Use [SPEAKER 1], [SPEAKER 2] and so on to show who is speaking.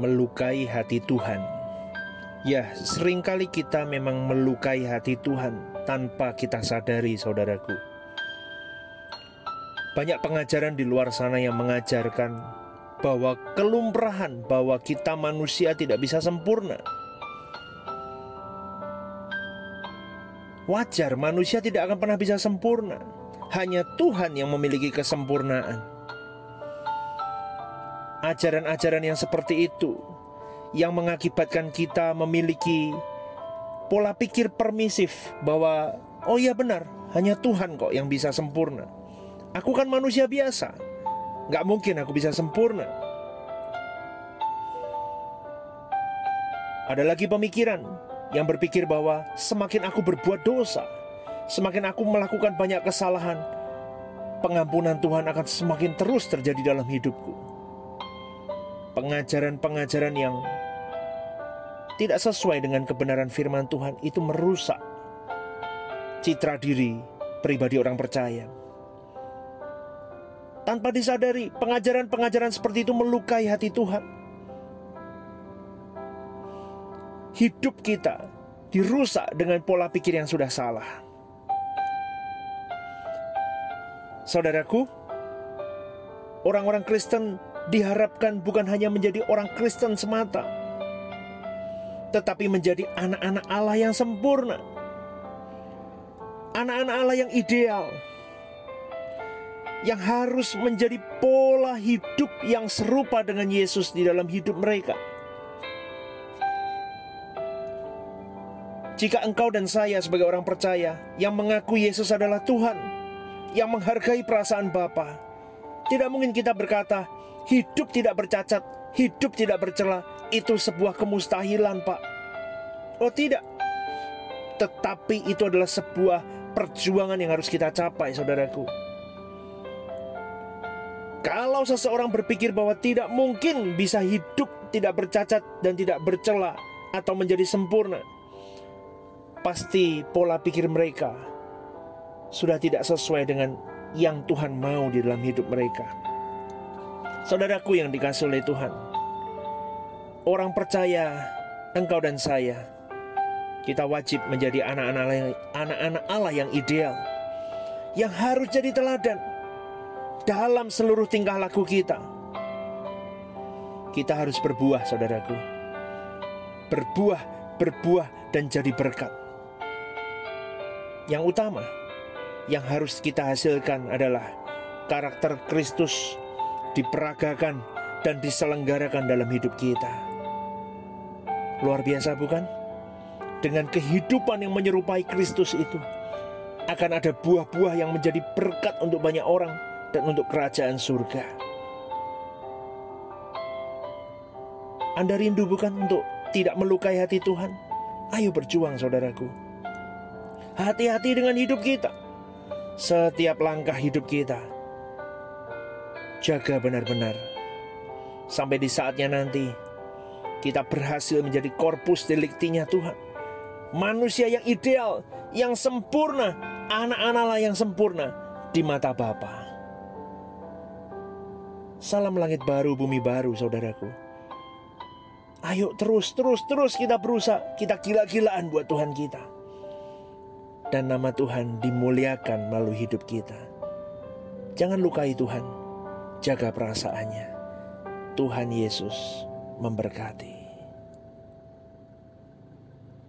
[SPEAKER 1] melukai hati Tuhan. Ya, sering kali kita memang melukai hati Tuhan tanpa kita sadari, saudaraku. Banyak pengajaran di luar sana yang mengajarkan bahwa kelumrahan bahwa kita manusia tidak bisa sempurna. Wajar, manusia tidak akan pernah bisa sempurna. Hanya Tuhan yang memiliki kesempurnaan. Ajaran-ajaran yang seperti itu yang mengakibatkan kita memiliki pola pikir permisif bahwa oh ya benar, hanya Tuhan kok yang bisa sempurna. Aku kan manusia biasa, nggak mungkin aku bisa sempurna. Ada lagi pemikiran yang berpikir bahwa semakin aku berbuat dosa, semakin aku melakukan banyak kesalahan, pengampunan Tuhan akan semakin terus terjadi dalam hidupku. Pengajaran-pengajaran yang tidak sesuai dengan kebenaran firman Tuhan itu merusak citra diri pribadi orang percaya. Tanpa disadari, pengajaran-pengajaran seperti itu melukai hati Tuhan. hidup kita dirusak dengan pola pikir yang sudah salah. Saudaraku, orang-orang Kristen diharapkan bukan hanya menjadi orang Kristen semata, tetapi menjadi anak-anak Allah yang sempurna, anak-anak Allah yang ideal, yang harus menjadi pola hidup yang serupa dengan Yesus di dalam hidup mereka. Jika engkau dan saya sebagai orang percaya yang mengaku Yesus adalah Tuhan, yang menghargai perasaan Bapa, tidak mungkin kita berkata, hidup tidak bercacat, hidup tidak bercela, itu sebuah kemustahilan, Pak. Oh, tidak. Tetapi itu adalah sebuah perjuangan yang harus kita capai, saudaraku. Kalau seseorang berpikir bahwa tidak mungkin bisa hidup tidak bercacat dan tidak bercela atau menjadi sempurna, pasti pola pikir mereka sudah tidak sesuai dengan yang Tuhan mau di dalam hidup mereka. Saudaraku yang dikasih oleh Tuhan, orang percaya, engkau dan saya, kita wajib menjadi anak-anak anak-anak Allah yang ideal, yang harus jadi teladan dalam seluruh tingkah laku kita. Kita harus berbuah, saudaraku. Berbuah, berbuah, dan jadi berkat. Yang utama yang harus kita hasilkan adalah karakter Kristus diperagakan dan diselenggarakan dalam hidup kita. Luar biasa bukan? Dengan kehidupan yang menyerupai Kristus itu akan ada buah-buah yang menjadi berkat untuk banyak orang dan untuk kerajaan surga. Anda rindu bukan untuk tidak melukai hati Tuhan? Ayo berjuang saudaraku. Hati-hati dengan hidup kita. Setiap langkah hidup kita. Jaga benar-benar. Sampai di saatnya nanti kita berhasil menjadi korpus deliktinya Tuhan. Manusia yang ideal, yang sempurna, anak-anak yang sempurna di mata Bapa. Salam langit baru, bumi baru, saudaraku. Ayo terus, terus, terus kita berusaha. Kita gila-gilaan buat Tuhan kita dan nama Tuhan dimuliakan melalui hidup kita. Jangan lukai Tuhan, jaga perasaannya. Tuhan Yesus memberkati.